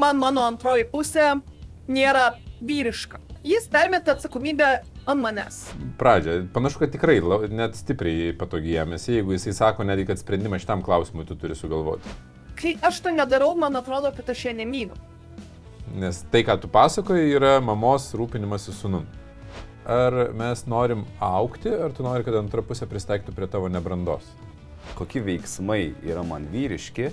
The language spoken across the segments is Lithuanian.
man mano antroji pusė nėra vyriška. Jis permeta atsakomybę ant manęs. Pradžia. Panašu, kad tikrai net stipriai patogiai jėmėsi, jeigu jisai sako netgi, kad sprendimą šitam klausimui tu turi sugalvoti. Kai aš to nedarau, man atrodo, kad aš ją nemyliu. Nes tai, ką tu pasakoji, yra mamos rūpinimasis sunum. Ar mes norim aukti, ar tu nori, kad antra pusė pristaiktų prie tavo nebrandos? Kokie veiksmai yra man vyriški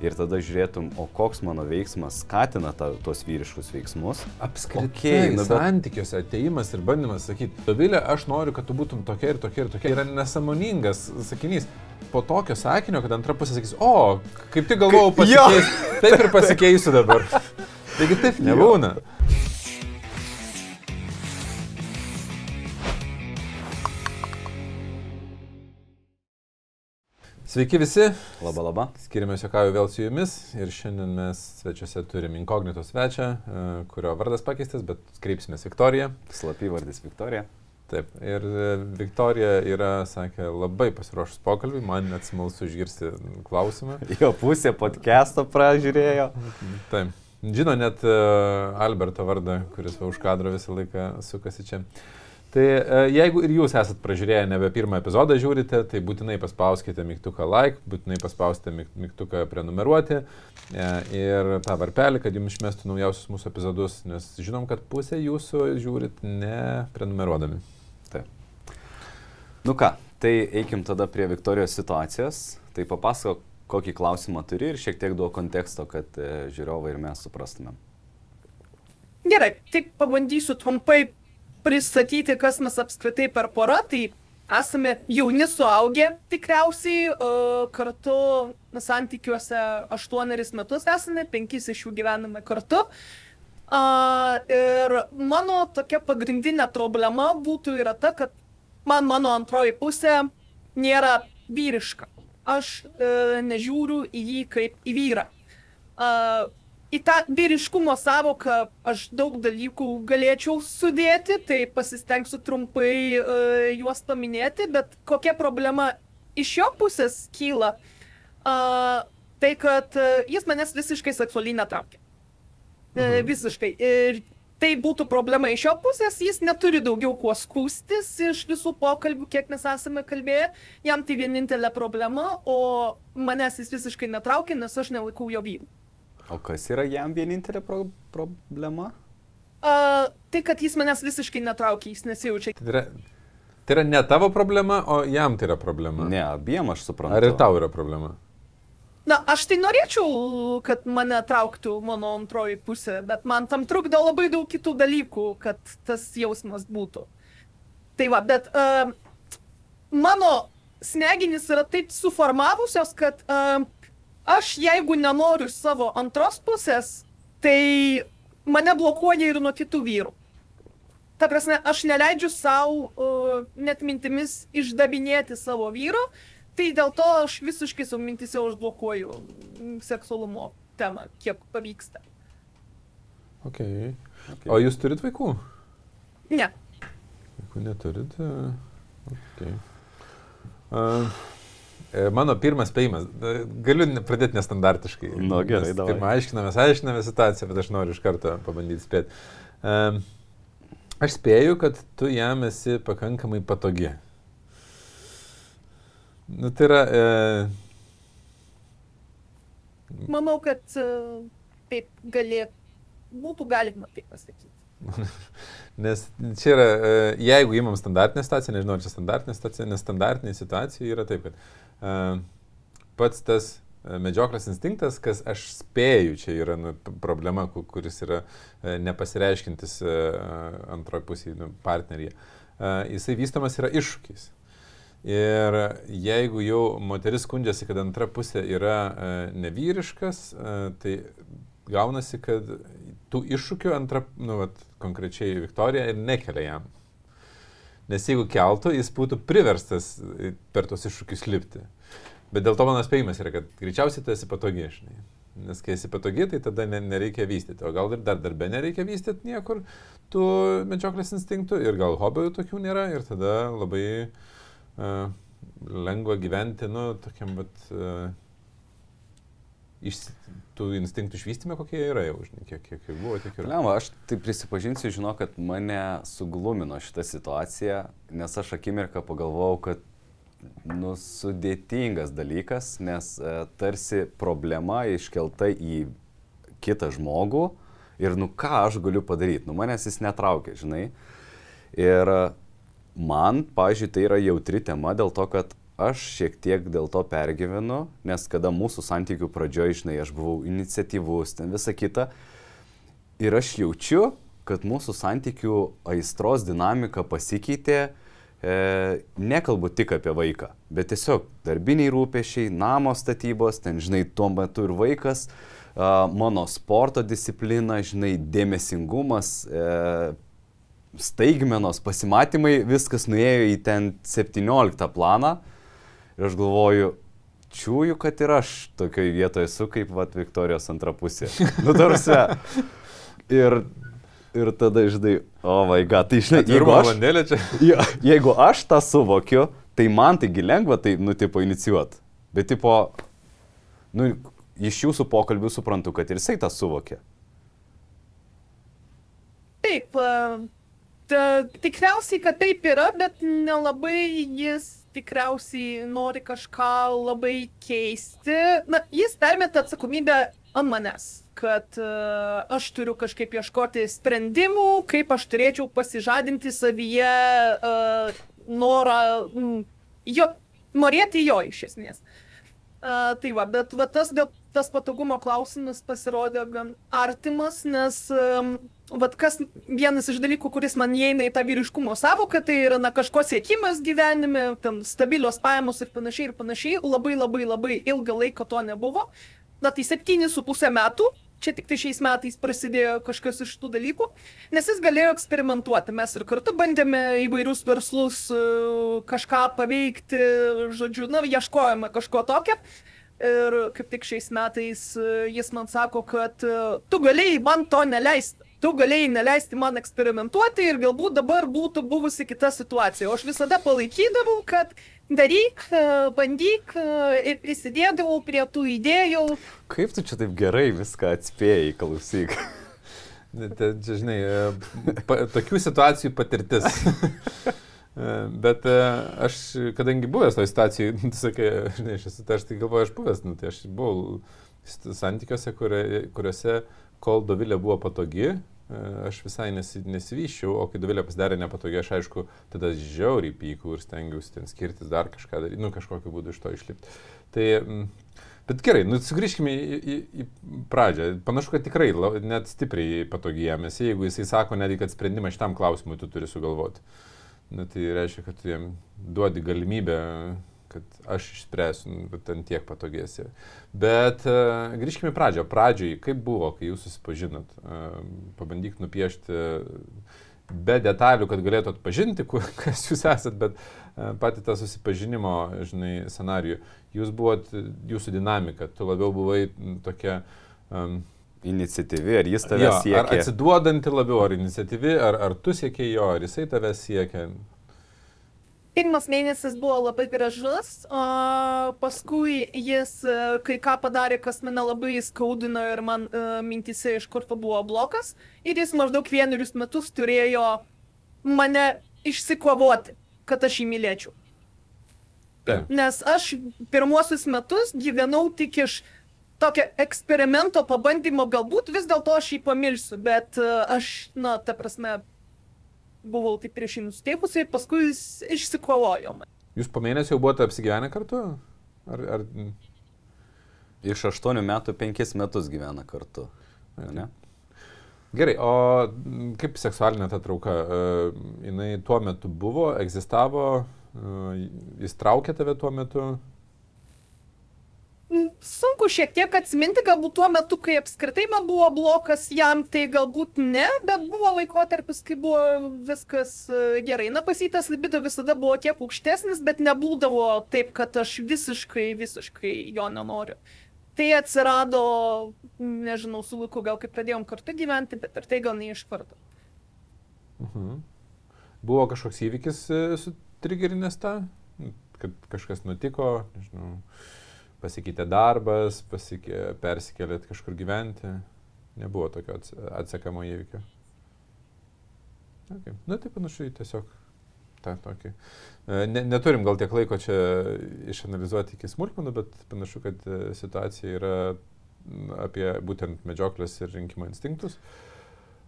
ir tada žiūrėtum, o koks mano veiksmas skatina ta, tos vyriškus veiksmus. Apskritai, okay, nu bet- santykiuose ateimas ir bandymas sakyti, Dovilė, aš noriu, kad tu būtum tokia ir tokia ir tokia, yra nesamoningas sakinys. Po tokio sakinio, kad antra pusė sakys, o, kaip tik galvojau Jo. pasikeisiu, taip ir pasikeisiu dabar. Taigi taip nebūna. Sveiki visi, Labą labą. Skiriamės Jokauju vėl su jumis ir šiandien mes svečiuose turim inkognito svečią, e, kurio vardas pakeistas, bet kreipsimės Viktoriją. Slapyvardis Viktorija. Taip, ir e, Viktorija yra, sakė, labai pasiruošus pokalbį, man net smalsu išgirsti klausimą. Jo pusė podcast'o pražiūrėjo. Taip, žino net e, Alberto vardą, kuris va už kadro visą laiką sukasi čia. Tai e, jeigu ir jūs esat pražiūrėję nebe pirmą epizodą žiūrite, tai būtinai paspauskite mygtuką like, būtinai paspauskite myg- mygtuką prenumeruoti e, ir tą varpelį, kad jums išmestų naujausius mūsų epizodus, nes žinom, kad pusė jūsų žiūrit neprenumeruodami. Nu ką, tai eikim tada prie Viktorijos situacijos. Tai papasako, kokį klausimą turi ir šiek tiek duo konteksto, kad e, žiūrovai ir mes suprastumėm. Gerai, tai pabandysiu trumpai pristatyti, kas mes apskritai per porą. Tai esame jauni suaugę tikriausiai, e, kartu santykiuose aštuoneris metus esame, penkis iš jų gyvename kartu. Ir mano tokia pagrindinė problema būtų yra ta, kad man mano antroji pusė nėra vyriška. Aš e, nežiūriu į jį kaip į vyrą. Į tą vyriškumo savoką aš daug dalykų galėčiau sudėti, tai pasistengsiu trumpai e, juos paminėti, bet kokia problema iš jo pusės kyla, a, tai kad e, jis manęs visiškai seksualiai netraukia. E, visiškai. Ir tai būtų problema iš jo pusės, jis neturi daugiau kuo skūstis iš visų pokalbių, kiek mes esame kalbėję, jam tai vienintelė problema, o manęs jis visiškai netraukia, nes aš nelaikau jo vyru. O kas yra jam vienintelė pro problema? A, tai, kad jis manęs visiškai netraukia, jis nesijaučia. Tai yra, tai yra ne tavo problema, o jam tai yra problema. Ne, abiem aš suprantu. Ar ir tau yra problema? Na, aš tai norėčiau, kad mane trauktų mano antroji pusė, bet man tam trukdo labai daug kitų dalykų, kad tas jausmas būtų. Tai va, bet uh, mano smegenys yra taip suformavusios, kad uh, aš jeigu nenoriu savo antros pusės, tai mane blokuoja ir nuo kitų vyrų. Ta prasme, aš neleidžiu savo uh, net mintimis išdavinėti savo vyro, tai dėl to aš visiškai savo mintise užblokuoju seksualumo temą, kiek pavyksta. Okay. Okay. O jūs turit vaikų? Ne. Jeigu neturit, e, okay. uh, mano pirmas spėjimas, e, galiu ne- pradėti nestandartiškai. Nu, gerai, Nes davai. Pirmą aiškinamės, aiškinamės situaciją, bet aš noriu iš karto pabandyti spėti. Um, aš spėju, kad tu jam esi pakankamai patogi. Nu, tai yra... E, Manau, kad uh, taip galėtų, būtų galima taip pasakyti. Nes čia yra, e, jeigu įmam standartinę situaciją, nežinau, ar čia standartinė situacija, nestandartinė situacija yra taip, kad pats tas medžioklės instinktas, kas aš spėju, čia yra nu, problema, ku- kuris yra nepasireiškintis antroji pusė nu, partneryje, jisai vystomas yra iššūkiais. Ir jeigu jau moteris skundžiasi, kad antra pusė yra nevyriškas, tai gaunasi, kad tų iššūkių antra, nu, vat, konkrečiai Viktorija ir nekelia jam. Nes jeigu keltų, jis būtų priverstas e, per tos iššūkius lipti. Bet dėl to mano spėjimas yra, kad greičiausiai tu esi patogi, žinai. Nes kai esi patogi, tai tada ne, nereikia vystyti. O gal ir dar darbe nereikia vystyti niekur tų medžioklės instinktų ir gal hobių tokių nėra ir tada labai uh, e, uh, e, uh, uh, uh, iš tų instinktų išvystymė, kokie yra jau, žinai, kiek, kiek ir buvo, tiek ir. Ne, aš tai prisipažinsiu, žinau, kad mane suglumino šitą situaciją, nes aš akimirką pagalvojau, kad nu, sudėtingas dalykas, nes e, tarsi problema iškelta į kitą žmogų ir nu ką aš galiu padaryti, nu manęs jis netraukia, žinai. Ir man, pažiūrėjau, tai yra jautri tema dėl to, kad aš šiek tiek dėl to pergyvenu, nes kada mūsų santykių pradžioje, žinai, aš buvau iniciatyvus, ten visa kita. Ir aš jaučiu, kad mūsų santykių aistros dinamika pasikeitė, e, nekalbu tik apie vaiką, bet tiesiog darbiniai rūpešiai, namo statybos, ten, žinai, tuo metu ir vaikas, e, mano sporto disciplina, žinai, dėmesingumas, e, staigmenos, pasimatymai, viskas nuėjo į ten 17 planą. Ir aš galvoju, čiūju, kad ir aš tokioje vietoje esu kaip vat, Viktorijos antra pusė. Nu, tarsi. Ir, ir tada, žinai, o oh vai, gal, tai žinai, jeigu aš, ja, jeigu aš tą suvokiu, tai man taigi lengva tai, nu, tipo, inicijuot. Bet, tipo, nu, iš jūsų pokalbių suprantu, kad ir jisai tą suvokė. Taip, ta, tikriausiai, kad taip yra, bet nelabai jis tikriausiai nori kažką labai keisti. Na, jis permeta atsakomybę ant manęs, kad uh, aš turiu kažkaip ieškoti sprendimų, kaip aš turėčiau pasižadinti savyje uh, norą, mm, jo, norėti jo iš esmės. Uh, tai va, bet va, tas, tas patogumo klausimas pasirodė gan artimas, nes um, vat kas vienas iš dalykų, kuris man įeina į tą vyriškumo savoką, tai yra na, kažko siekimas gyvenime, ten stabilios pajamos ir panašiai ir panašiai. Labai labai labai ilgą laiką to nebuvo. Na tai septynis su pusę metų, čia tik tai šiais metais prasidėjo kažkas iš tų dalykų, nes jis galėjo eksperimentuoti. Mes ir kartu bandėme įvairius verslus e, kažką paveikti, žodžiu, na, ieškojame kažko tokio. Ir kaip tik šiais metais e, jis man sako, kad e, tu galėjai man to neleisti tu galėjai neleisti man eksperimentuoti ir galbūt dabar būtų buvusi kita situacija. O aš visada palaikydavau, kad daryk, e, bandyk ir prisidėdavau prie tų idėjų. Kaip tu čia taip gerai viską atspėjai, klausyk? Čia, žinai, pa, tokių situacijų patirtis. Bet aš, kadangi buvęs toje situacijoje, tu sakai, žinai, aš esu, tai aš tai galvoju, aš buvęs, nu, tai aš buvau santykiuose, kuriuose kol Dovilė buvo patogi, e, aš visai nesi, nesivyščiau, o kai Dovilė pasidarė nepatogi, aš aišku, tada žiauriai pykau ir stengiausi ten skirtis dar kažką daryti, nu kažkokiu būdu iš to išlipti. Tai, bet gerai, nu sugrįžkime į, į, į pradžią. Panašu, kad tikrai net stipriai patogi jėmėsi, jeigu jisai sako netgi, kad sprendimą šitam klausimui tu turi sugalvoti. Na tai reiškia, kad tu jam duodi galimybę kad aš išspręsiu, nu, bet ten tiek patogėsi. Bet uh, grįžkime į pradžią. Pradžiai, kaip buvo, kai jūs susipažinot? Uh, pabandyk nupiešti be detalių, kad galėtų atpažinti, kas jūs esat, bet uh, pati tą susipažinimo, žinai, scenarijų. Jūs buvot, jūsų dinamika, tu labiau buvai tokia... Um, iniciatyvi, ar jis tave siekia? Ar atsiduodanti labiau, ar iniciatyvi, ar, ar tu siekiai jo, ar jisai tave siekia? Pirmas mėnesis buvo labai gražus, o paskui jis e, kai ką padarė, kas mane labai skaudino ir man uh, mintise iš kur buvo blokas. Ir jis maždaug vienerius metus turėjo mane išsikovoti, kad aš jį mylėčiau. Taip. Nes aš pirmuosius metus gyvenau tik iš tokio eksperimento pabandymo, galbūt vis dėlto aš jį pamilsiu, bet uh, aš, na, ta prasme, buvau taip prieš jį nusteipusi ir paskui jis išsikovojom. Jūs po mėnesio jau buvote apsigyvenę kartu? Ar, ar... Iš aštuonių metų penkis metus gyvena kartu. Ne? Gerai, o kaip seksualinė ta trauka? Uh, jinai tuo metu buvo, egzistavo, uh, jis traukė tave tuo metu? Sunku šiek tiek atsiminti, galbūt tuo metu, kai apskritai man buvo blokas, jam tai galbūt ne, bet buvo laikotarpis, kai buvo viskas e, gerai. Na, pasytas libido visada buvo kiek aukštesnis, bet nebūdavo taip, kad aš visiškai, visiškai jo nenoriu. Tai atsirado, nežinau, su laiku gal kaip pradėjom kartu gyventi, bet ir tai gal ne iš karto. Mhm. Buvo kažkoks įvykis e, su trigerinės tą, kad kažkas nutiko, nežinau pasikeitė darbas, pasikė, persikėlėt kažkur gyventi. Nebuvo tokio ats- atsekamo įvykio. Okay. Na, tai panašu į tiesiog tą tokį. E, Ne, neturim gal tiek laiko čia išanalizuoti iki smulkmenų, bet panašu, kad e, situacija yra apie būtent medžioklės ir rinkimo instinktus.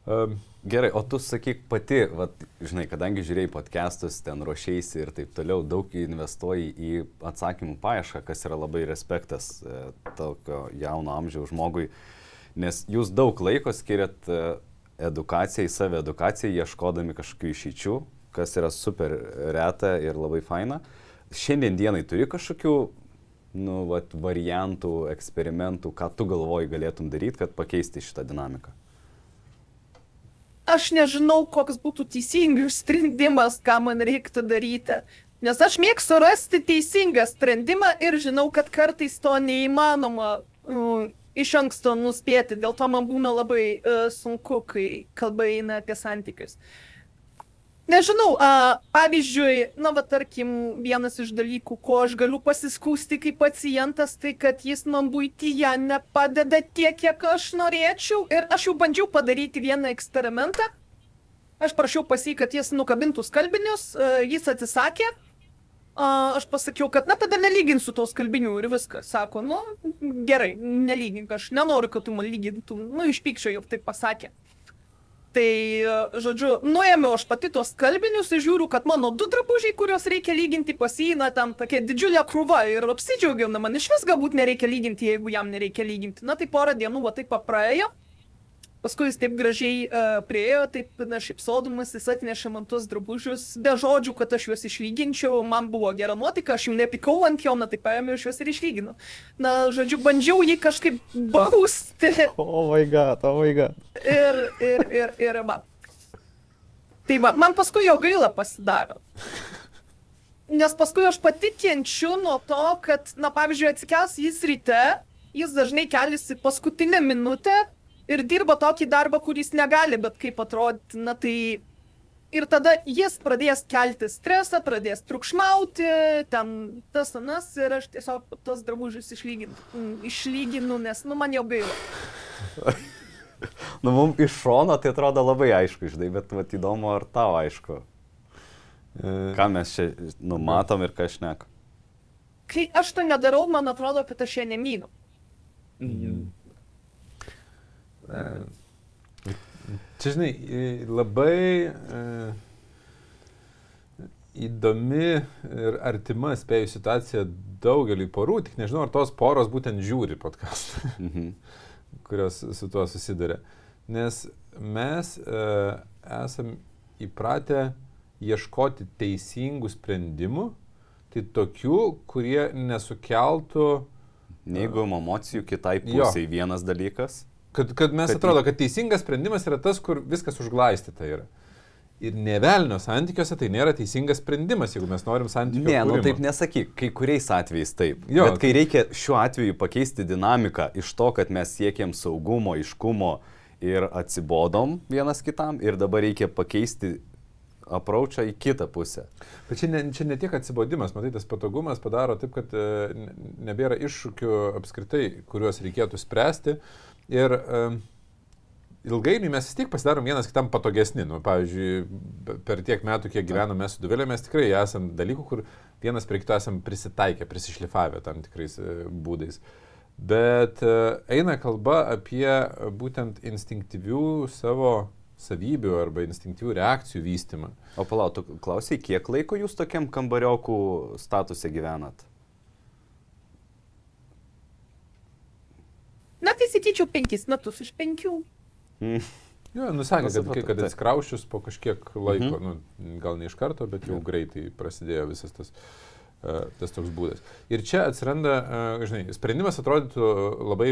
Um, Gerai, o tu sakyk pati, vat, žinai, kadangi žiūrėjai podcastus, ten ruošiaisi ir taip toliau, daug investuoji į atsakymų paiešką, kas yra labai respektas e, tokio jauno amžiaus žmogui, nes jūs daug laiko skiriat e, edukacijai, saviedukacijai, ieškodami kažkokių išeičių, kas yra super reta ir labai faina. Šiandien dienai turi kažkokių nu, vat, variantų, eksperimentų, ką tu galvoji galėtum daryti, kad pakeisti šitą dinamiką. Aš nežinau, koks būtų teisingas sprendimas, ką man reiktų daryti. Nes aš mėgstu rasti teisingą sprendimą ir žinau, kad kartais to neįmanoma uh, iš anksto nuspėti. Dėl to man būna labai uh, sunku, kai kalba eina apie santykius. Nežinau, a, pavyzdžiui, na, va, tarkim, vienas iš dalykų, ko aš galiu pasiskūsti kaip pacientas, tai kad jis man būtyje nepadeda tiek, kiek aš norėčiau. Ir aš jau bandžiau padaryti vieną eksperimentą. Aš prašiau pas jį, kad jis nukabintų skalbinius, a, jis atsisakė. A, aš pasakiau, kad, na, tada nelyginsiu tos skalbinių ir viskas. Sako, nu, gerai, nelygink, aš nenoriu, kad tu man lygintum. Nu, iš pykčio jau taip pasakė. Tai, e, žodžiu, nuėmiau aš pati tos kalbinius ir žiūriu, kad mano du drabužiai, kuriuos reikia lyginti, pasina tam tokia didžiulė krūva ir apsidžiaugiau, na man iš vis galbūt nereikia lyginti, jeigu jam nereikia lyginti. Na tai porą dienų, va taip papraėjo. Paskui jis taip gražiai uh, priejo, taip na, šipsodamas, jis atnešė man tuos drabužius, be žodžių, kad aš juos išlyginčiau, man buvo gera nuotaika, aš jau nepikau ant jo, na tai paėmiau iš juos ir išlyginau. Na, žodžiu, bandžiau jį kažkaip bausti. Oh my god, oh my god. Ir, ir, ir, ir va. Tai va, man paskui jo gaila pasidaro. Nes paskui aš pati kenčiu nuo to, kad, na, pavyzdžiui, atsikels jis ryte, jis dažnai keliasi paskutinę minutę ir dirba tokį darbą, kuris negali, bet kaip atrodyti, na tai... Ir tada jis pradės kelti stresą, pradės triukšmauti, ten tas anas ir aš tiesiog tos drabužius išlyginu, mm, išlyginu nes, nu, man jau gaila. Nu, mums iš šono tai atrodo labai aišku, žinai, bet vat, įdomu, ar tau aišku, e, ką mes čia numatom ir ką aš nek. kai aš to nedarau, man atrodo, kad aš ją nemyliu. Čia, žinai, labai e, įdomi ir artima spėjų situacija daugeliu porų, tik nežinau, ar tos poros būtent žiūri podcastą, Mhm. kurios su tuo susiduria. Nes mes e, esam įpratę ieškoti teisingų sprendimų, tai tokių, kurie nesukeltų Neigiamų emocijų kitai Jo. pusiai vienas dalykas. Kad, kad mes Kad atrodo, kad teisingas sprendimas yra tas, kur viskas užglaistyta yra. Ir nevelnio santykiuose tai nėra teisingas sprendimas, jeigu mes norim santykių. Ne, nu kūrimo. taip nesakyk, kai kuriais atvejais taip. Jo, Bet kai reikia šiuo atveju pakeisti dinamiką iš to, kad mes siekiam saugumo, iškumo ir atsibodom vienas kitam ir dabar reikia pakeisti apraučą į kitą pusę. Bet čia ne, čia ne tiek atsibodimas, matai, tas patogumas padaro taip, kad e, ne- nebėra iššūkių apskritai, kuriuos reikėtų spręsti. Ir e, ilgainiui mes vis tiek pasidarom vienas kitam patogesni. Nu, pavyzdžiui, per tiek metų, kiek gyvename su duvelė, mes tikrai esam dalykų, kur vienas prie kito esam prisitaikę, prisišlifavę tam tikrais e, būdais. Bet e, eina kalba apie būtent instinktyvių savo savybių arba instinktyvių reakcijų vystimą. O palauk, tu klausai, kiek laiko jūs tokiam kambariokų statuse gyvenat? Na, tai sakyčiau, penkis metus iš penkių. Mm. Jo, nusakė, kad, kad taip. atsikraušius po kažkiek laiko, Mhm. nu, gal ne iš karto, bet jau greitai prasidėjo visas tas, uh, tas toks būdas. Ir čia atsiranda, uh, žinai, sprendimas atrodytų labai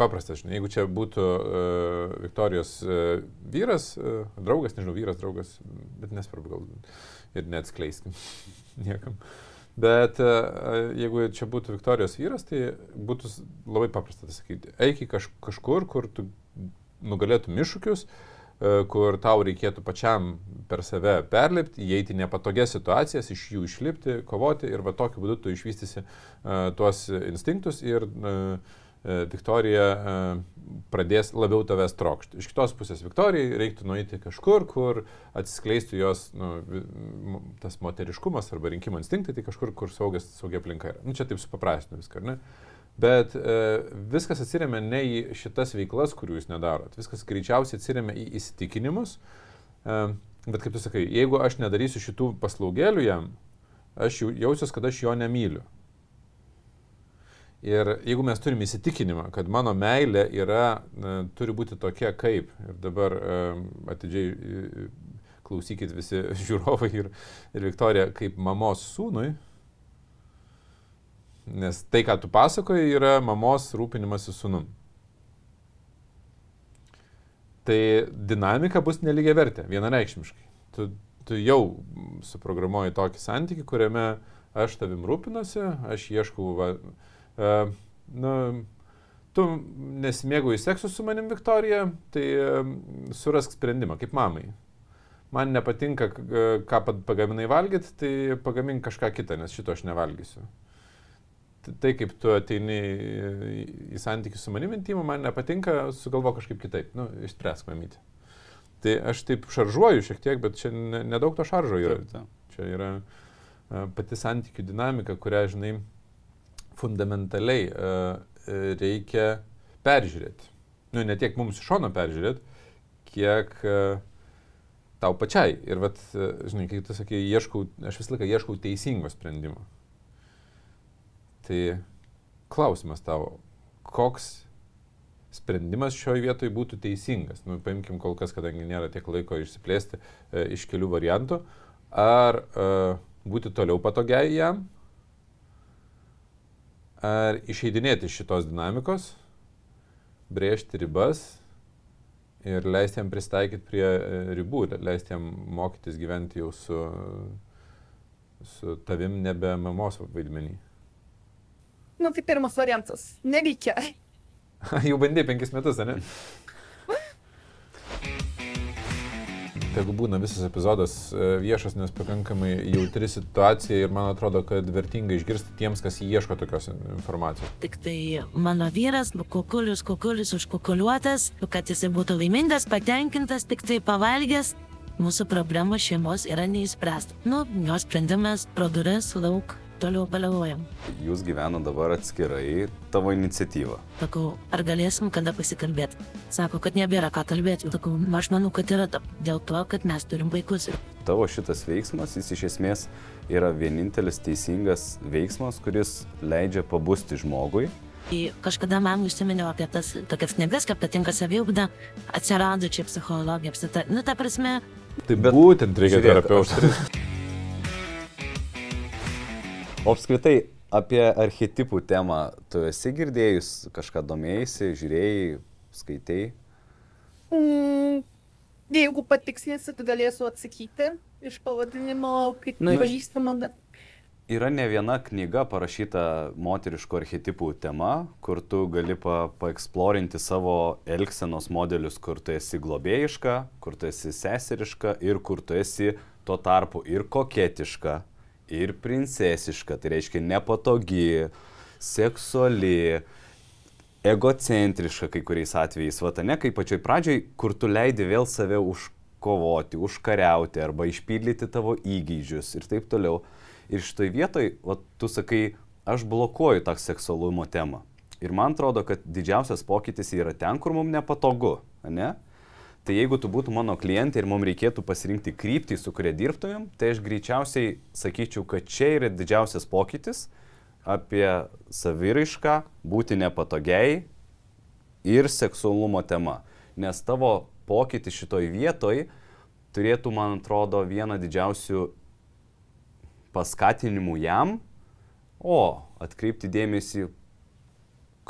paprastas, žinai, jeigu čia būtų uh, Viktorijos uh, vyras, uh, draugas, nežinau, vyras, draugas, bet nesvarbu, gal ir neatskleiskim niekam. Bet uh, jeigu čia būtų Viktorijos vyras, tai būtų labai paprasta tai sakyti, eik į kaž, kažkur, kur tu nugalėtum iššūkius, e, kur tau reikėtų pačiam per save perlipti, įeiti į nepatogias situacijas, iš jų išlipti, kovoti ir va tokiu būdu tu išvystysi uh, tuos instinktus ir uh, Viktorija pradės labiau tavęs trokšti. Iš kitos pusės Viktorijai reiktų nueiti kažkur, kur atsiskleistų jos nu, tas moteriškumas arba rinkimo instinktai, tai kažkur, kur saugias, saugia aplinka yra. Nu, čia taip supaprastinu viską, ne? Bet e, viskas atsiriamia ne į šitas veiklas, kurių jūs nedarot. Viskas greičiausiai atsiriamia į įsitikinimus. E, bet kaip tu sakai, jeigu aš nedarysiu šitų paslaugėlių jam, aš jausiuosi, kad aš jo nemyliu. Ir jeigu mes turime įsitikinimą, kad mano meilė yra, na, turi būti tokia kaip, ir dabar atidžiai klausykit visi žiūrovai ir, ir Viktorija, kaip mamos sūnui, nes tai, ką tu pasakoji, yra mamos rūpinimas į sūnum. Tai dinamika bus nelygiai vertė, vienareikšmiškai. Tu, tu jau suprogramuoji tokį santykių, kuriame aš tavim rūpinuosi, aš ieškau va, nu, tu nesimėgauji seksu su manim, Viktorija, tai uh, surask sprendimą, kaip mamai. Man nepatinka, ką pagaminai valgyti, tai pagamink kažką kitą, nes šito aš nevalgysiu. Tai kaip tu ateini į santykių su manim intimų, man nepatinka, sugalvo kažkaip kitaip. Nu, išspręsk mamyti. Tai aš taip šaržuoju šiek tiek, bet čia nedaug to šaržo yra. Taip, taip. Čia yra pati santykių dinamika, kurią, žinai, fundamentaliai uh, reikia peržiūrėti. Nu, ne tiek mums iš šono peržiūrėti, kiek uh, tau pačiai. Ir, vat, žinai, kai tu sakai, ieškau, aš visą laiką ieškau teisingo sprendimo. Tai klausimas tavo, koks sprendimas šioje vietoje būtų teisingas. Nu, paimkim kol kas, kadangi nėra tiek laiko išsiplėsti e, iš kelių variantų. Ar e, būti toliau patogiai jam, ar išeidinėti iš šitos dinamikos, brėžti ribas ir leisti jam pristaikyti prie e, ribų, leisti jam mokytis gyventi jau su, su tavim nebe mamos vaidmenį. Nu, tai pirmas variantas. Nereikia. jau bandė penkis metus, ne? Tegu būna visas epizodas e, viešas, nes pakankamai jautri situacija ir man atrodo, kad vertinga išgirsti tiems, kas ieško tokios informacijos. Tik tai mano vyras, kukulius, kukulius užkukuliuotas, kad jisai būtų laimingas, patenkintas, tik tai pavalgęs, mūsų problema šeimos yra neįspręsta. Nu, jos sprendimas pro duris lauk toliau baliavojam. Jūs gyvena dabar atskirai, tavo iniciatyva. Sakau, ar galėsim kada pasikalbėti? Sako, kad nebėra ką kalbėti. Sakau, aš manau, kad yra dėl to, kad mes turim vaikus. Tavo šitas veiksmas, jis iš esmės yra vienintelis teisingas veiksmas, kuris leidžia pabusti žmogui. Kažkada man užsiminiau apie tas tokias knygas, kaip patinka saviugda, atsirado čia psichologija, apsita. Nu, ta prasme. Tai būtent reikia terapeutų. O apskritai, apie archetipų temą, tu esi girdėjus, kažką domėjai, žiūrėjai, skaitėjai? Mm, jeigu patikslinsit, galėsiu atsakyti iš pavadinimo, kaip Na, pažįstama. Yra ne viena knyga parašyta moteriško archetipų tema, kur tu gali pa, paeksplorinti savo elgsenos modelius, kur tu esi globėjiška, kur tu esi seseriška ir kur tu esi tuo tarpu ir koketiška, ir princesiška, tai reiškia nepatogi, seksuali, egocentriška kai kuriais atvejais, va, ne, kaip pačioj pradžioj, kur tu leidi vėl save užkovoti, užkariauti arba išpildyti tavo įgyžius ir taip toliau. Ir šitoj vietoj, va, tu sakai, aš blokuoju tą seksualumo temą. Ir man atrodo, kad didžiausias pokytis yra ten, kur mums nepatogu, ne? Tai jeigu tu būtum mano klientė ir mums reikėtų pasirinkti kryptį, su kuria dirbtumėm, tai aš greičiausiai sakyčiau, kad čia yra didžiausias pokytis apie saviraišką, būti nepatogiai ir seksualumo tema. Nes tavo pokytis šitoj vietoj turėtų, man atrodo, vieną didžiausių paskatinimų jam, o atkreipti dėmesį,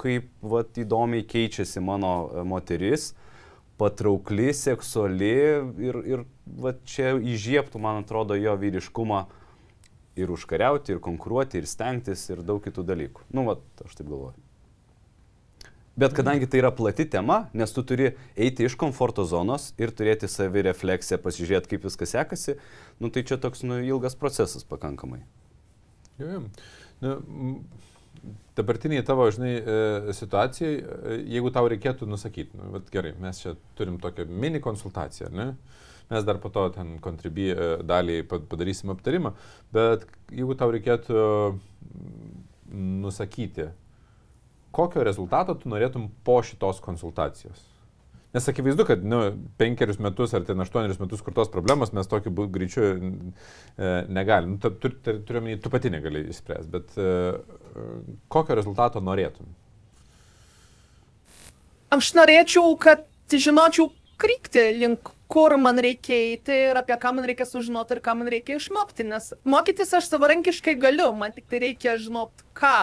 kaip vat, įdomiai keičiasi mano moteris, patraukli, seksuali ir, ir va, čia įžiebtų, man atrodo, jo vyriškumą ir užkariauti, ir konkuruoti, ir stengtis, ir daug kitų dalykų. Nu, va, aš taip galvoju. Bet kadangi tai yra plati tema, nes tu turi eiti iš komforto zonos ir turėti savirefleksiją, pasižiūrėti, kaip viskas sekasi, nu, tai čia toks nu, ilgas procesas pakankamai. Jo, jo. Nu, m, dabartiniai tavo, žinai, e, situacijai, e, jeigu tau reikėtų nusakyti, nu, vat gerai, mes čia turim tokią mini konsultaciją, ne? Mes dar po to ten kontribį e, dalį pa- padarysim aptarimą, bet jeigu tau reikėtų nusakyti, kokio rezultato tu norėtum po šitos konsultacijos. Nes akivaizdu, kad nu, penkerius metus ar ten aštuonerius metus kurtos problemos mes tokiu greičiu e, negalim. Nu, tu, tu, tu, omeny, tu pati negali išspręsti, bet e, kokio rezultato norėtum? Aš norėčiau, kad žinočiau kryptį, link kur man reikia eiti ir apie ką man reikia sužinoti ir ką man reikia išmokti, nes mokytis aš savarankiškai galiu, man tik tai reikia žinoti, ką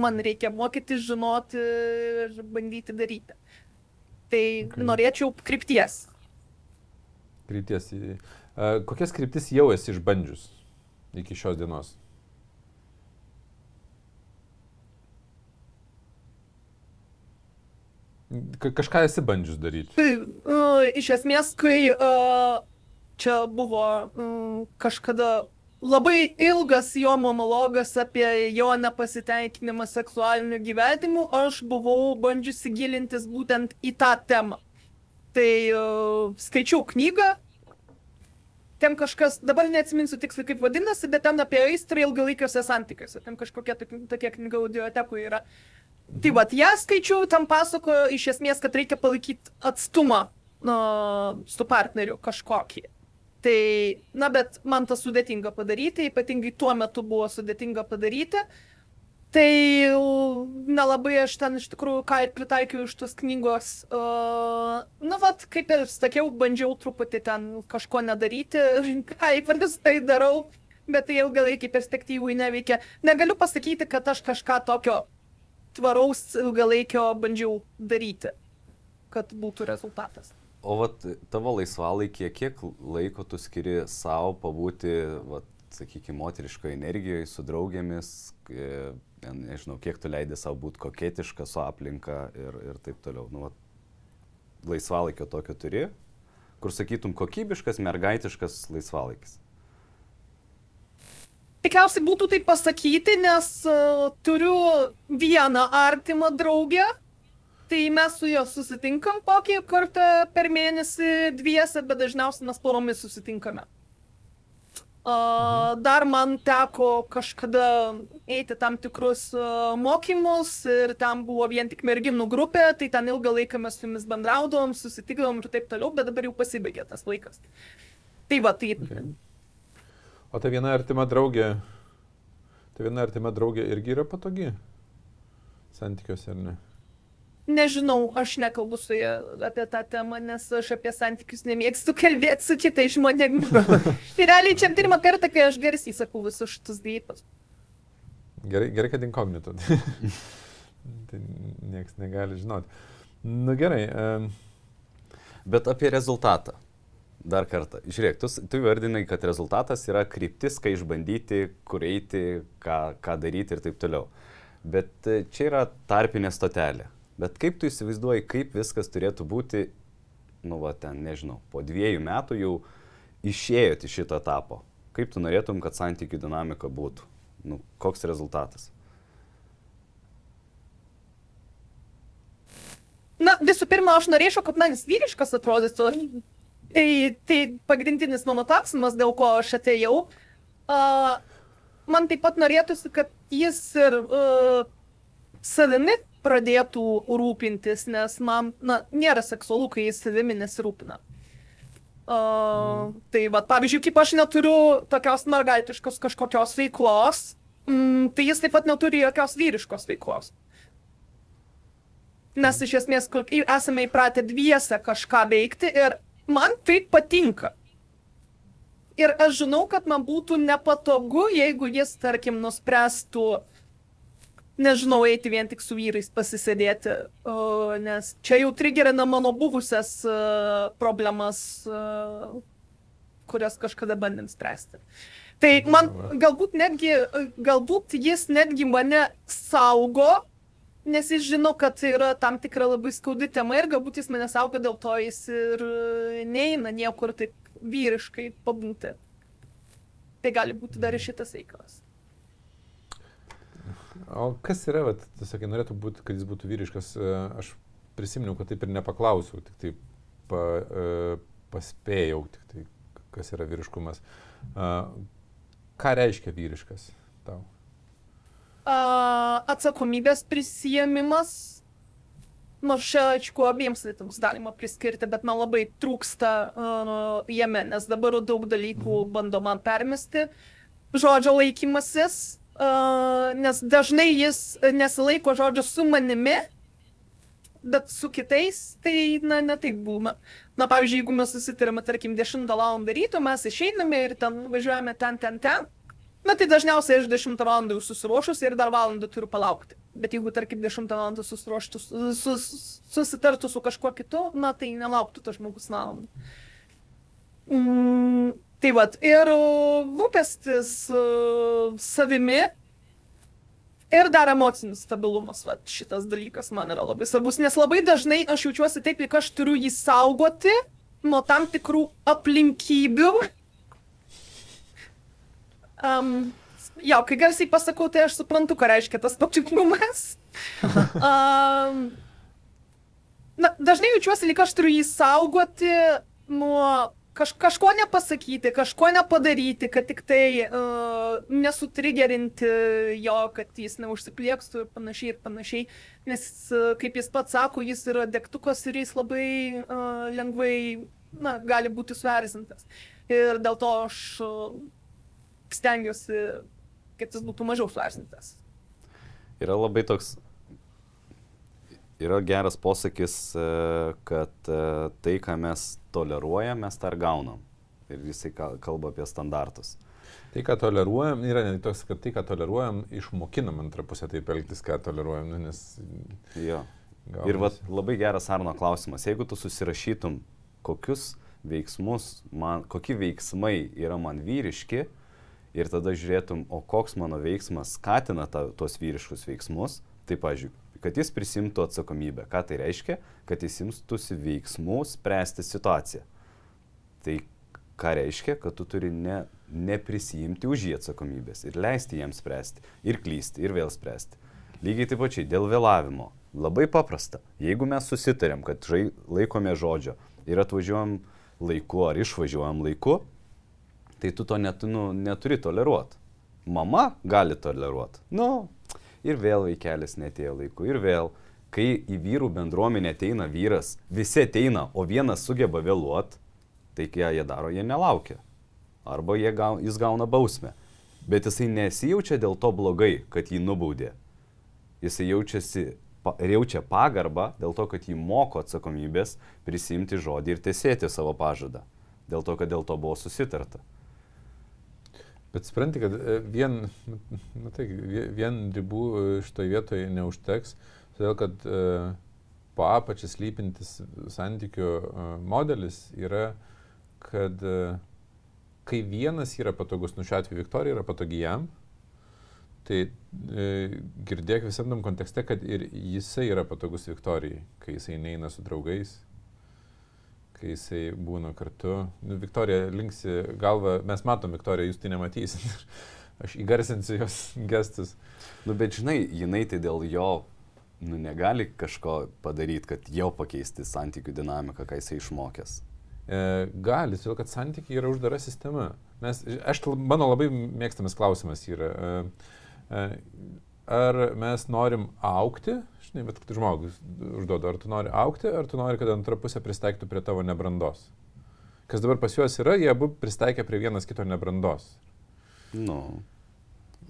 man reikia mokytis, žinoti ir bandyti daryti. Tai Okay. norėčiau krypties. Krypties. Kokias kryptis jau esi išbandžius iki šios dienos? Ka- kažką esi bandžius daryti. Tai uh, iš esmės, kai uh, čia buvo uh, kažkada labai ilgas jo monologas apie jo nepasitenkinimą seksualiniu gyvenimu, aš buvau bandžiusi gilintis būtent į tą temą. Tai uh, skaičiau knygą, ten kažkas, dabar neatsiminsiu tiksliai kaip vadinasi, bet ten apie aistrą ilgalaikiuose santykiuose, ten kažkokia tokia, knyga audiotekoje yra. Tai va, ją skaičiau, tam pasakojo iš esmės, kad reikia palaikyti atstumą nu, su partneriu kažkokį. Tai, na, bet man tas sudėtinga padaryti, ypatingai tuo metu buvo sudėtinga padaryti. Tai nelabai aš ten iš tikrųjų ką ir pritaikiau iš tos knygos. Uh, na, vad, kaip ir sakiau, bandžiau truputį ten kažko nedaryti, ką įprastai darau, bet tai ilgalaikį perspektyvų neveikia. Negaliu pasakyti, kad aš kažką tokio tvaraus ilgalaikio bandžiau daryti, kad būtų rezultatas. O vat tavo laisvalaikė, kiek laiko tu skiri savo pabūti, vat, sakykime, moteriškoje energijoje su draugėmis, e, nežinau, kiek tu leidai savo būti koketiška su aplinka ir, ir taip toliau. Nu, vat, laisvalaikio tokio turi, kur sakytum kokybiškas, mergaitiškas laisvalaikis. Tikriausiai būtų tai pasakyti, nes uh, turiu vieną artimą draugę, tai mes su juo susitinkam kokį kartą per mėnesį dviese, bet dažniausiai mes poromis susitinkame. Uh, dar man teko kažkada eiti tam tikrus uh, mokymus ir ten buvo vien tik merginų grupė, tai ten ilgą laiką mes su jumis bendraudom, susitikdavom ir taip toliau, bet dabar jau pasibaigė tas laikas. Tai va, tai Okay. O ta viena artima draugė, ta viena artima draugė irgi yra patogi santykiuose, ar ne? Nežinau, aš nekalbu su ja apie tą temą, nes aš apie santykius nemėgstu kalbėti su kitais žmonėmis. tai realiai čia pirmą kartą, kai aš garsiai sakau visus šitus dalykus. Gerai, gerai kad inkognito. tai niekas negali žinoti. Nu gerai. Um, Bet apie rezultatą. Dar kartą. Žiūrėk, tu, tu vardinai, kad rezultatas yra kryptis, kai išbandyti, kur eiti, ką, ką daryti ir taip toliau. Bet e, čia yra tarpinė stotelė. Bet kaip tu įsivaizduoji, kaip viskas turėtų būti, nu, va, ten, nežinau, po dviejų metų jau išėjot iš šito etapo. Kaip tu norėtum, kad santykių dinamika būtų? Nu, koks rezultatas? Na, visų pirma, aš norėčiau, kad man jis vyriškas atrodytų. Tai, tai pagrindinis mano klausimas, dėl ko aš atėjau. Uh, man taip pat norėtųsi, kad jis ir uh, savimi pradėtų rūpintis, nes man, na, nėra seksualu, kai jis savimi nesirūpina. Uh, tai va, pavyzdžiui, kaip aš neturiu tokios mergaitiškos kažkokios veiklos, mm, tai jis taip pat neturi jokios vyriškos veiklos. Nes iš esmės esame įpratę dviese kažką veikti ir man tai patinka. Ir aš žinau, kad man būtų nepatogu, jeigu jis, tarkim, nuspręstų, nežinau, eiti vien tik su vyrais pasisėdėti, o, nes čia jau trigerina mano buvusias uh, problemas, uh, kurias kažkada bandėm spręsti. Tai man galbūt netgi, galbūt jis netgi mane saugo nes jis žino, kad tai yra tam tikra labai skaudi tema ir galbūt jis mane saugo, dėl to jis ir e, neina niekur taip vyriškai pabūti. Tai gali būti dar ir šitas reikalas. O kas yra, vat, sakai, norėtų būti, kad jis būtų vyriškas, e, aš prisiminiau, kad taip ir nepaklausiau, tik tai pa, e, paspėjau, tik tai kas yra vyriškumas. Ką reiškia vyriškas tau? A, atsakomybės prisijėmimas, nors čia, aišku, abiems rytams galima priskirti, bet man labai trūksta uh, jame, nes dabar daug dalykų bando man permesti. Žodžio laikymasis, uh, nes dažnai jis nesilaiko žodžio su manimi, bet su kitais tai, na, ne taip būna. Na, pavyzdžiui, jeigu mes susitarėme, tarkim, 10 val. ryto, mes išeiname ir ten važiuojame ten, ten, ten. Na, tai dažniausiai aš 10 val. jau susiruošus ir dar valandą turiu palaukti. Bet jeigu, tarkim, 10 val. susiruoštų, sus, susitartų su kažkuo kitu, na, tai nelauktų tas žmogus valandą. Mm, tai vad, ir rūpestis uh, savimi Ir dar emocinis stabilumas, va, šitas dalykas man yra labai svarbus, nes labai dažnai aš jaučiuosi taip, lyg aš turiu jį saugoti nuo tam tikrų aplinkybių. Um, jo, kai garsiai pasakau, tai aš suprantu, ką reiškia tas pačiukumas. um, na, dažnai jaučiuosi, lyg aš turiu jį saugoti nuo kaž, kažko nepasakyti, kažko nepadaryti, kad tik tai uh, nesutrigerinti jo, kad jis neužsipliekstų ir panašiai ir panašiai. Nes, uh, kaip jis pats sako, jis yra degtukas ir jis labai uh, lengvai na, gali būti suerzintas. Ir dėl to aš uh, stengiuosi, kad jis būtų mažiau suerzintas. Yra labai toks yra geras posakis, e, kad e, tai, ką mes toleruojam, mes tą ir gaunam. Ir jisai kalba apie standartus. Tai, ką toleruojam, yra ne toks, kad tai, ką toleruojam, išmokinam antrą pusę taip elgtis, ką toleruojam, nu, nes... Jo. Gaunasi. Ir vat, labai geras Arno klausimas. Jeigu tu susirašytum, kokius veiksmus, man, kokie veiksmai yra man vyriški, ir tada žiūrėtum, o koks mano veiksmas skatina ta, tuos vyriškus veiksmus, tai, pažiūrėjau, kad jis prisimtų atsakomybę. Ką tai reiškia? Kad jis imtųsi veiksmų spręsti situaciją. Tai ką reiškia, kad tu turi ne, neprisijimti už jį atsakomybės ir leisti jiems spręsti, ir klysti, ir vėl spręsti. Lygiai taip pačiai dėl vėlavimo. Labai paprasta. Jeigu mes susitarėm, kad žai, laikome žodžio ir atvažiuojam laiku ar išvažiuojam laiku, tai tu to net, nu, neturi toleruoti. Mama gali toleruoti. Nu, ir vėl vaikelis netėjo laiku, ir vėl. Kai į vyrų bendruomenę ateina vyras, visi ateina, o vienas sugeba vėluot, tai ką jie daro, jie nelaukia. Arba gaun, jis gauna bausmę. Bet jisai nesijaučia dėl to blogai, kad jį nubaudė. Jisai jaučiasi ir jaučia pagarbą dėl to, kad jį moko atsakomybės prisimti žodį ir tiesėti savo pažadą. Dėl to, kad dėl to buvo susitarta. Bet supranti, kad e, vien, nu, tai, vien ribų e, šitoje vietoje neužteks, todėl kad uh, po apačią slypintis santykių modelis yra, kad kai vienas yra patogus, nu šiuo atveju Viktorija yra patogi jam, tai e, girdėk visam tam kontekste, kad ir jisai yra patogus Viktorijai, kai jisai neina su draugais, kai jisai būna kartu. Nu, Viktorija linksi galvą, mes matom Viktoriją, jūs tai nematysit. Aš įgarsinsiu jos gestus. Nu, bet žinai, jinai tai dėl jo, nu, negali kažko padaryti, kad jau pakeisti santykių dinamiką, ką jisai išmokęs. E, gali, todėl kad santykiai yra uždara sistema. Mes, aš, mano labai mėgstamas klausimas yra, e, e, ar mes norim aukti, žinai, bet žmogus užduoda, ar tu nori aukti, ar tu nori, kad antra pusė pristaiktų prie tavo nebrandos. Kas dabar pas juos yra, jie abu pristaikė prie vienas kito nebrandos. Nu.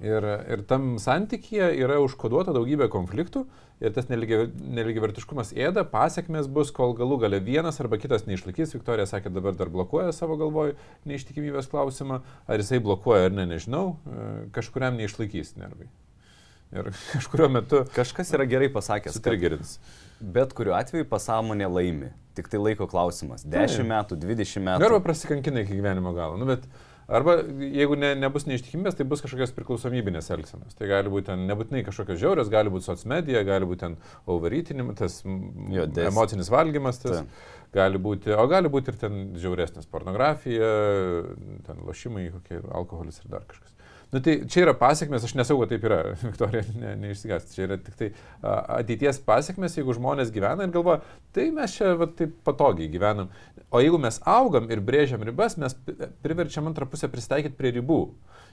Ir, ir tam santykėje yra užkoduota daugybė konfliktų ir tas neligivertiškumas ėda, pasiekmes bus, kol galų gale vienas arba kitas neišlaikys. Viktorija sakė, dabar dar blokuoja savo galvoj neištikimybės klausimą, ar jisai blokuoja ar ne, nežinau, kažkuriam neišlaikys nervai. Ir kažkurio metu. Kažkas yra gerai pasakęs. Trigerins. Bet kuriuo atveju pasąmonė laimi. Tik tai laiko klausimas. 10 tai. metų, 20 metų. Arba prasikankina iki gyvenimo galo. Nu, bet Arba jeigu ne, nebus neištikimybės, tai bus kažkokios priklausomybinės elgsenos. Tai gali būti ten, nebūtinai kažkokios žiaurios, gali būti socmedija, gali būti ten overeatinimas, tas Jo, des- emocinis valgymas, tas Taip. gali būti, o gali būti ir ten žiauresnis pornografija, ten lošimai, kokie alkoholis ir dar kažkas. Nu, tai čia yra pasiekmes, aš nesau, kad taip yra, Viktorija, ne, neišsigąsti. Čia yra tik tai ateities pasiekmes, jeigu žmonės gyvena ir galvoja, tai mes čia va, taip patogiai gyvenam. O jeigu mes augam ir brėžiam ribas, mes pri- priverčiam antrą pusę pristaikyti prie ribų.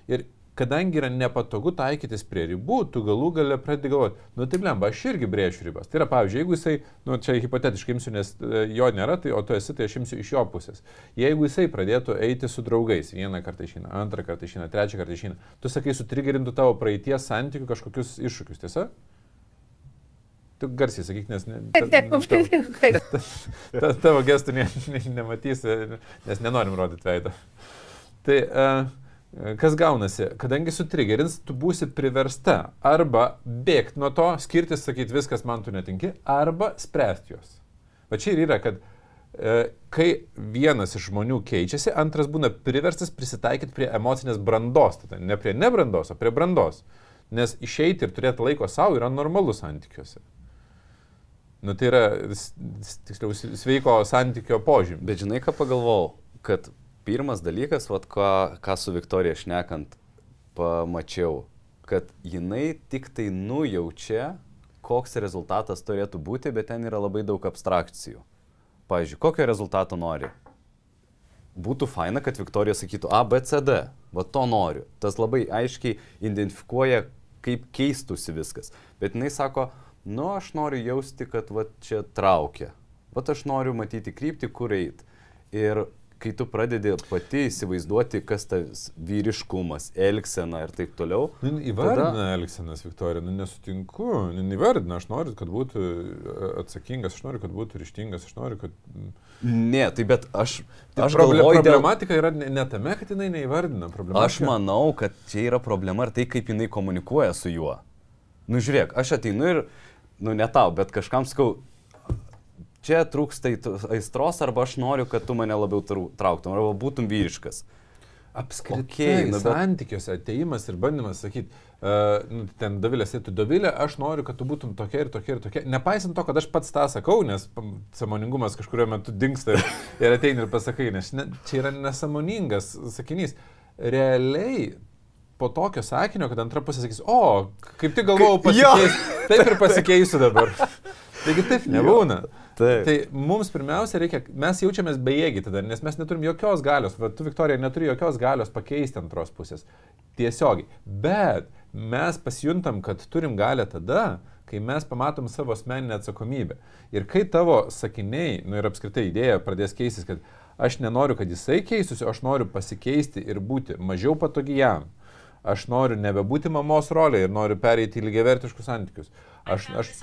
Ir kadangi yra nepatogu taikytis prie ribų, tu galų gale pradedi galvoti, nu taip lemba, aš irgi brėžiu ribas. Tai yra, pavyzdžiui, jeigu jisai, nu čia hipotetiškai imsiu, nes e, jo nėra, tai, o tu esi, tai aš imsiu iš jo pusės. Jeigu jisai pradėtų eiti su draugais, vieną kartą išeina, antrą kartą išeina, trečią kartą išeina, tu sakai, sutrigerintų tavo praeities santykių kažkokius iššūkius, tiesa? Tu garsiai sakyk, nes ne, ta, ta, ta, tavo gestų ne, ne, nematysi, nes nenorim rodyti veidą. Tai uh, kas gaunasi, kadangi sutrigerins, tu būsi priversta arba bėgti nuo to, skirtis, sakyti viskas man tu netinki, arba spręsti juos. Va čia ir yra, kad e, kai vienas iš žmonių keičiasi, antras būna priverstas prisitaikyti prie emocinės brandos, tada ne prie nebrandos, o prie brandos. Nes išeiti ir turėti laiko savo yra normalu santykiuose. Nu, tai yra, tiksliau, sveiko santykio požymis. Bet žinai, ką pagalvojau, kad pirmas dalykas, vat, ką, ką su Viktorija šnekant pamačiau, kad jinai tik tai nujaučia, koks rezultatas turėtų būti, bet ten yra labai daug abstrakcijų. Pavyzdžiui, kokio rezultato nori? Būtų faina, kad Viktorija sakytų A, B, C, D. Va to noriu. Tas labai aiškiai identifikuoja, kaip keistusi viskas. Bet jinai sako, nu aš noriu jausti, kad va čia traukia. Va aš noriu matyti kryptį, kur eit. Ir kai tu pradedi pati įsivaizduoti, kas tas vyriškumas, elgsena ir taip toliau. Nu, įvardina Tada... Elksenas, Viktorija, nu nesutinku, nu, įvardina, aš noriu, kad būtų e, atsakingas, aš noriu, kad būtų ryštingas, aš noriu, kad... Ne, tai bet aš, Tai aš proble galvoju, dėl... problematika yra ne, ne tame, kad jinai neįvardina. Problematika... Aš manau, kad čia yra problema ir tai, kaip jinai komunikuoja su juo. Nu žiūrėk, aš ateinu ir, nu ne tau, bet kažkam sakau, čia trūksta aistros arba aš noriu, kad tu mane labiau trau- trauktum, arba būtum vyriškas. Apskritai, okay, nu bet- santykiuose ateimas ir bandymas sakyti, uh, nu, ten Davilės, tai tu Davilė, aš noriu, kad tu būtum tokia ir tokia ir tokia. Nepaisant to, kad aš pats tą sakau, nes samoningumas kažkurio metu dinksta ir, ir ateini ir pasakai, nes ne, čia yra nesamoningas sakinys. Realiai po tokio sakinio, kad antra pusė sakys, o, kaip tik galvojau pasikeisiu, taip ir pasikeisiu dabar. Taigi taip nebūna. Taip. Tai mums pirmiausia reikia, mes jaučiamės bejėgiai tada, nes mes neturim jokios galios, va, tu Viktorija neturi jokios galios pakeisti antros pusės. Tiesiogiai. Bet mes pasijuntam, kad turim galę tada, kai mes pamatom savo asmeninę atsakomybę. Ir kai tavo sakiniai, nu ir apskritai idėja pradės keistis, kad aš nenoriu, kad jisai keistųsi, aš noriu pasikeisti ir būti mažiau patogi jam. Aš noriu nebebūti mamos rolė ir noriu pereiti į lygiavertiškus santykius. Aš, aš,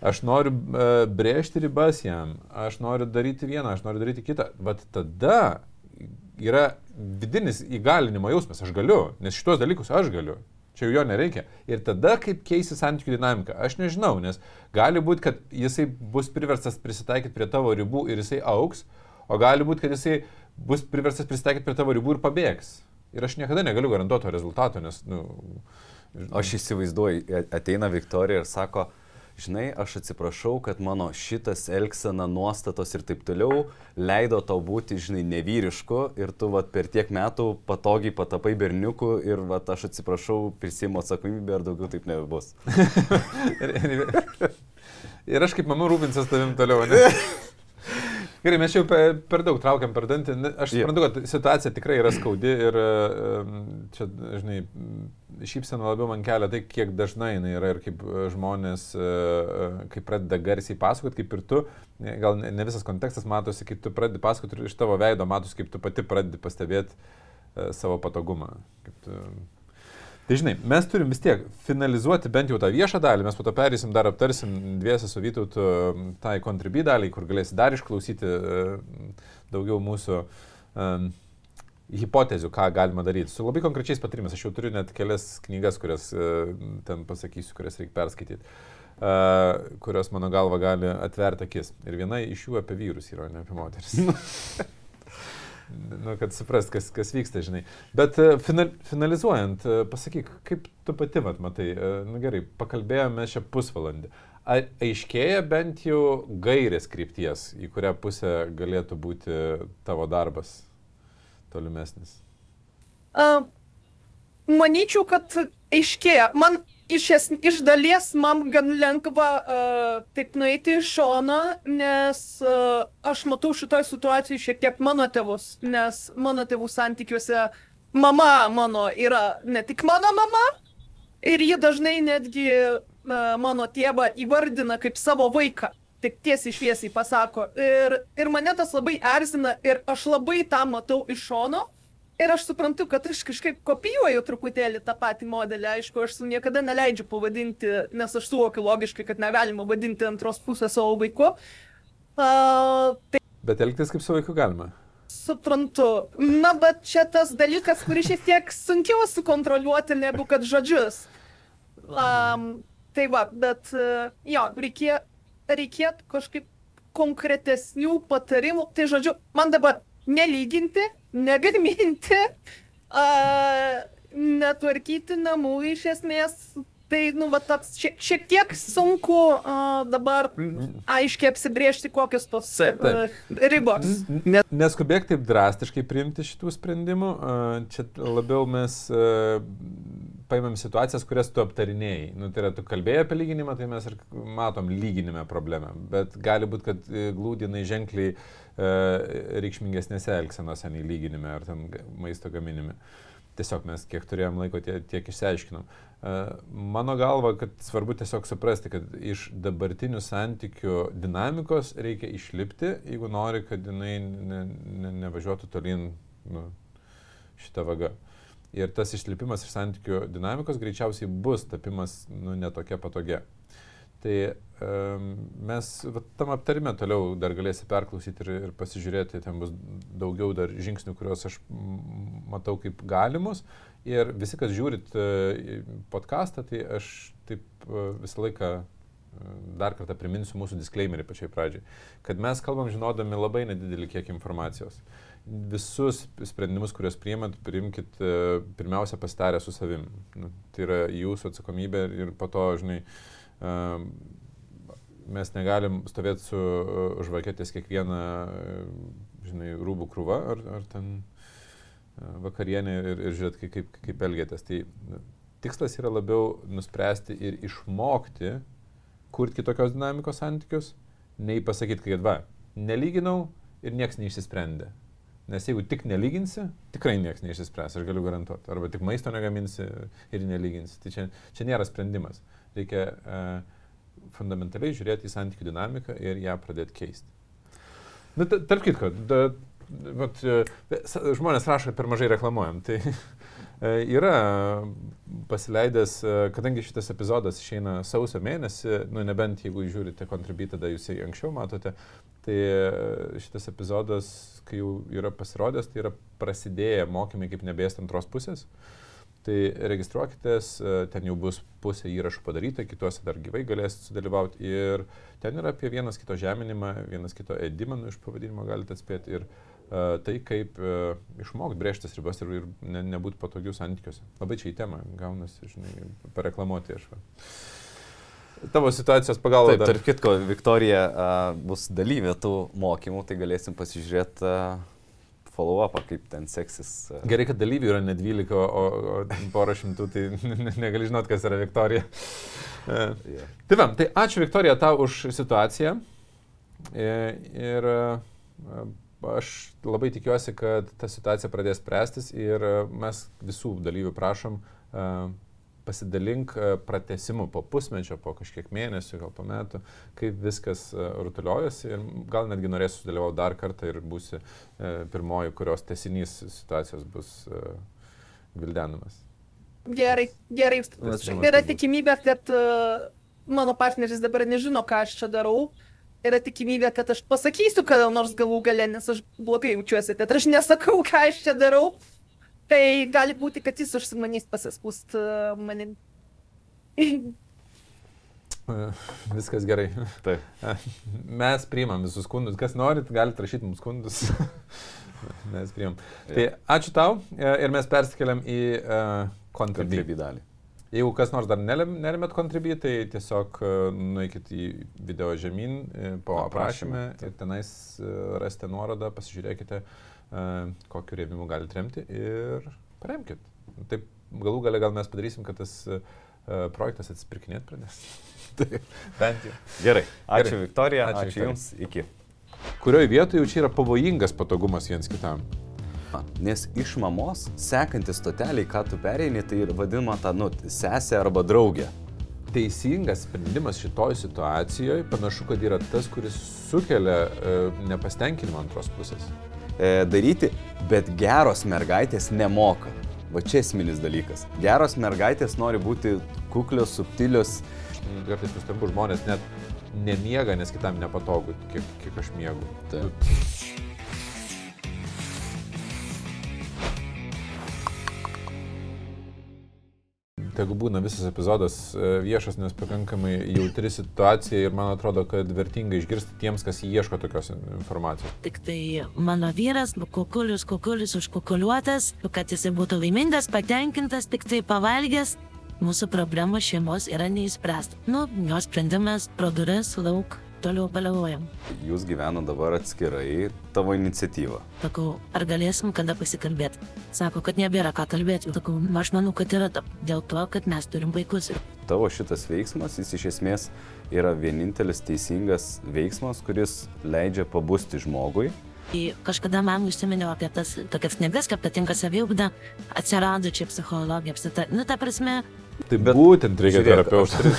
Aš noriu uh, brėžti ribas jam, aš noriu daryti vieną, aš noriu daryti kitą. Vat tada yra vidinis įgalinimo jausmas, aš galiu, nes šitos dalykus aš galiu. Čia jo nereikia. Ir tada kaip keisi santykių dinamika, aš nežinau, nes gali būti, kad jisai bus priverstas prisitaikyti prie tavo ribų ir jisai auks, o gali būti, kad jisai bus priverstas prisitaikyti prie tavo ribų ir pabėgs. Ir aš niekada negaliu garantuoti to rezultato, nes, na, nu, Aš įsivaizduoju, ateina Viktorija ir sako, žinai, aš atsiprašau, kad mano šitas elgsena, nuostatos ir taip toliau leido tau būti, žinai, nevyrišku ir tu vat, per tiek metų patogiai patapai berniuku ir vat, aš atsiprašau, prisimu atsakomybę ir daugiau taip nebus. Ir, ir, ir aš kaip mama rūpinsiuos tavim toliau, ne? Gerai, mes jau per, per daug traukiam per dantį. Aš Jo. suprantu, kad situacija tikrai yra skaudi ir čia, žinai, šypsena labiau man kelia tai, kiek dažnai jinai yra ir kaip žmonės, e, e, kai pradeda garsiai pasakoti, kaip ir tu, gal ne visas kontekstas matosi, kai tu pradedi pasakoti ir iš tavo veido matosi, kaip tu pati pradedi pastebėti e, savo patogumą. Kaip tu, Tai žinai, mes turim vis tiek finalizuoti bent jau tą viešą dalį, mes po to perėsim dar aptarsim dviesi su Vytautu m, tai kontribį dalį, kur galėsi dar išklausyti e, daugiau mūsų um, hipotezių, ką galima daryti. Su labai konkrečiais patarimais, aš jau turiu net kelias knygas, kurias uh, ten pasakysiu, kurias reikia perskaityti, uh, kurios mano galva gali atverti akis. Ir viena iš jų apie vyrus yra, ne apie moteris. nu, kad suprast, kas, kas vyksta, žinai. Bet e, final, finalizuojant, e, pasakyk, kaip tu pati mat, matai, e, nu gerai, pakalbėjome šią pusvalandį. Ar aiškėja bent jau gairės krypties, į kurią pusę galėtų būti tavo darbas tolimesnis? Uh, manyčiau, kad aiškėja. Man iš, es, iš dalies man gan lengva uh, taip nueiti iš šono, nes uh, aš matau šitoje situacijoje šiek tiek mano tėvus, nes mano tėvų santykiuose mama mano yra ne tik mano mama, ir ji dažnai netgi uh, mano tėvą įvardina kaip savo vaiką. Tik tiesiai šviesiai pasako. Ir, ir mane tas labai erzina ir aš labai tą matau iš šono. Ir aš suprantu, kad aš kažkaip kopijuoju truputėlį tą patį modelį. Aišku, aš su niekada neleidžiu pavadinti, nes aš suvokiu logiškai, kad negalima vadinti antros pusės savo vaiku. Uh, tai Bet elgtis kaip su vaiku galima. suprantu. Na, bet čia tas dalykas, kurį šiek tiek sunkiau sukontroliuoti negu kad žodžius. Um, tai va, bet uh, jo, reikė, reikėtų kažkaip konkretesnių patarimų. Tai žodžiu, man dabar nelyginti, negarminti, uh, netvarkyti namų iš esmės. Tai, nu, va, toks šiek, šiek tiek sunku uh, dabar aiškiai apsibriežti, kokios tos uh, ribos. Ne, neskubėk taip drastiškai priimti šitų sprendimų. a, Čia labiau mes a, paimam situacijas, kurias tu aptarinėjai. Nu, tai yra, tu kalbėjai apie lyginimą, tai mes ir matom lyginime problemą. Bet gali būti, kad e, glūdinai ženkliai a, reikšmingesnėse elgsenose nei lyginime ar ten maisto gaminime. Tiesiog mes kiek turėjom laiko, tie, tiek išsiaiškinom. A, Mano galva, kad svarbu tiesiog suprasti, kad iš dabartinių santykių dinamikos reikia išlipti, jeigu nori, kad jinai ne, ne, nevažiuotų tolyn nu, šitą vagą. Ir tas išlipimas iš santykių dinamikos greičiausiai bus tapimas nu, netokia patogia. Tai um, mes va, tam aptarime toliau dar galėsi perklausyti ir, ir pasižiūrėti, ten bus daugiau dar žingsnių, kuriuos aš matau kaip galimus. Ir visi, kas žiūrit uh, podcastą, tai aš taip uh, visą laiką uh, dar kartą priminsiu mūsų disclaimerį pačiai pradžiai, kad mes kalbam žinodami labai nedidelį kiekį informacijos. Visus sprendimus, kuriuos priimat, priimkit uh, pirmiausia pasitarę su savim. Nu, tai yra jūsų atsakomybė ir po to, žinai, uh, mes negalim stovėti su uh, žvakėtės kiekvieną, žinai, rūbų krūvą ar, ar ten vakarienę ir, ir žiūrėti, kaip, kaip, kaip elgėtės. Tai nu, tikslas yra labiau nuspręsti ir išmokti kurti kitokios dinamikos santykius, nei pasakyti, kad va, nelyginau ir nieks neišsisprendė. Nes jeigu tik nelyginsi, tikrai niekas neišsispręs, aš galiu garantuoti. Arba tik maisto negaminsi ir nelyginsi. Tai čia, čia nėra sprendimas. Reikia uh, fundamentaliai žiūrėti į santykių dinamiką ir ją pradėti keisti. Na, ta- tarp kitko, da, vat, e, žmonės rašo, kad per mažai reklamuojam. Tai yra pasileidęs, e, kadangi šitas epizodas išeina sausio mėnesį, nu nebent jeigu žiūrite kontribį, tada jūs jį anksčiau matote, tai e, šitas epizodas, kai jau yra pasirodęs, tai yra prasidėję mokymai kaip nebėsti antros pusės. Tai registruokitės, e, ten jau bus pusė įrašų padaryta, kituose dar gyvai galėsite sudalyvauti ir ten yra apie vienas kito žeminimą, vienas kito edimą, nu, iš pavadinimo galite atspėti ir uh, tai, kaip uh, išmokti brėžtas ribas ir, ir ne, nebūti patogių santykiuose. Labai čia į temą gaunasi, žinai, pareklamuoti aš. Tavo situacijos pagalba. Taip, tarp kitko, Viktorija uh, bus dalyvė tų mokymų, tai galėsim pasižiūrėti uh, follow-upą, kaip ten seksis. Uh. Gerai, kad dalyvių yra ne 12, o, o porą šimtų, tai negali žinot, kas yra Viktorija. E, Yeah. Tai va, tai ačiū Viktorija tau už situaciją. E, Ir e, aš labai tikiuosi, kad ta situacija pradės spręstis ir e, mes visų dalyvių prašom e, pasidalink e, pratesimu po pusmečio, po kažkiek mėnesių, gal po metų, kaip viskas rutuliojasi ir gal netgi norėsiu sudalyvauti dar kartą ir būsi pirmoji, kurios tesinys situacijos bus gvildenamas. Gerai, gerai. žinoma, Yra tikimybė, kad uh, mano partneris dabar nežino, ką aš čia darau. Yra tikimybė, kad aš pasakysiu kada nors galų gale, nes aš blogai jaučiuosi, kad aš nesakau, ką aš čia darau. Tai gali būti, kad jis užsimanys pasiskūst uh, manim. E, Viskas gerai. Taip. Mes priimam visus skundus. Kas norit, galite rašyti mums skundus. Mes priimam. Tai ačiū tau e, ir mes persikeliam į uh. Kontribį dalį. Jeigu kas nors dar nerimėt kontribį, tai tiesiog e, nueikit į video žemyn e, po aprašymę ir tenais e, rasite nuorodą, pasižiūrėkite, kokiu rėmimu galite remti ir paremkit. Taip galų gale gal mes padarysim, kad tas projektas atsipirkinėt pradės. tai bent jau. Gerai. Ačiū Gerai. Viktorija, Ačiū, ačiū, Viktorija. Jums. Iki. Kurioje vietoje jau čia yra pavojingas patogumas viens kitam? Nes iš mamos sekantis stoteliai, ką tu pereini, tai ir vadinama ta, nu, sesė arba draugė. Teisingas sprendimas šitoj situacijoje panašu, kad yra tas, kuris sukelia e, nepastenkinimą antros pusės. E, daryti, bet geros mergaitės nemoka. Va čia esminis dalykas. Geros mergaitės nori būti kuklios, subtilios. Mm, Kartais nustembu žmonės net nemiega, nes kitam nepatogu, kiek, kiek aš miegu. Taip. Tegu būna visas epizodas e, viešas, nes pakankamai jautri situacija ir man atrodo, kad vertinga išgirsti tiems, kas ieško tokios informacijos. Tik tai mano vyras, kukulius, kukulius užkukuliuotas, kad jisai būtų laimingas, patenkintas, tik tai pavalgęs. Mūsų problemos šeimos yra neįspręsta. Nu, jos sprendimas pro duris lauk, toliau baliavojam. Jūs gyvena dabar atskirai, tavo iniciatyva. Sakau, ar galėsim kada pasikalbėti? Sako, kad nebėra ką kalbėti. Sakau, aš manau, kad yra ta- dėl to, kad mes turim vaikus. Tavo šitas veiksmas, jis iš esmės yra vienintelis teisingas veiksmas, kuris leidžia pabusti žmogui. Tai kažkada man užsiminiau apie tas tokias knygas, kaip patinka saviugda, atsirado čia psichologija, apsita. Nu, ta prasme, Tai bet būtent reikia turiu,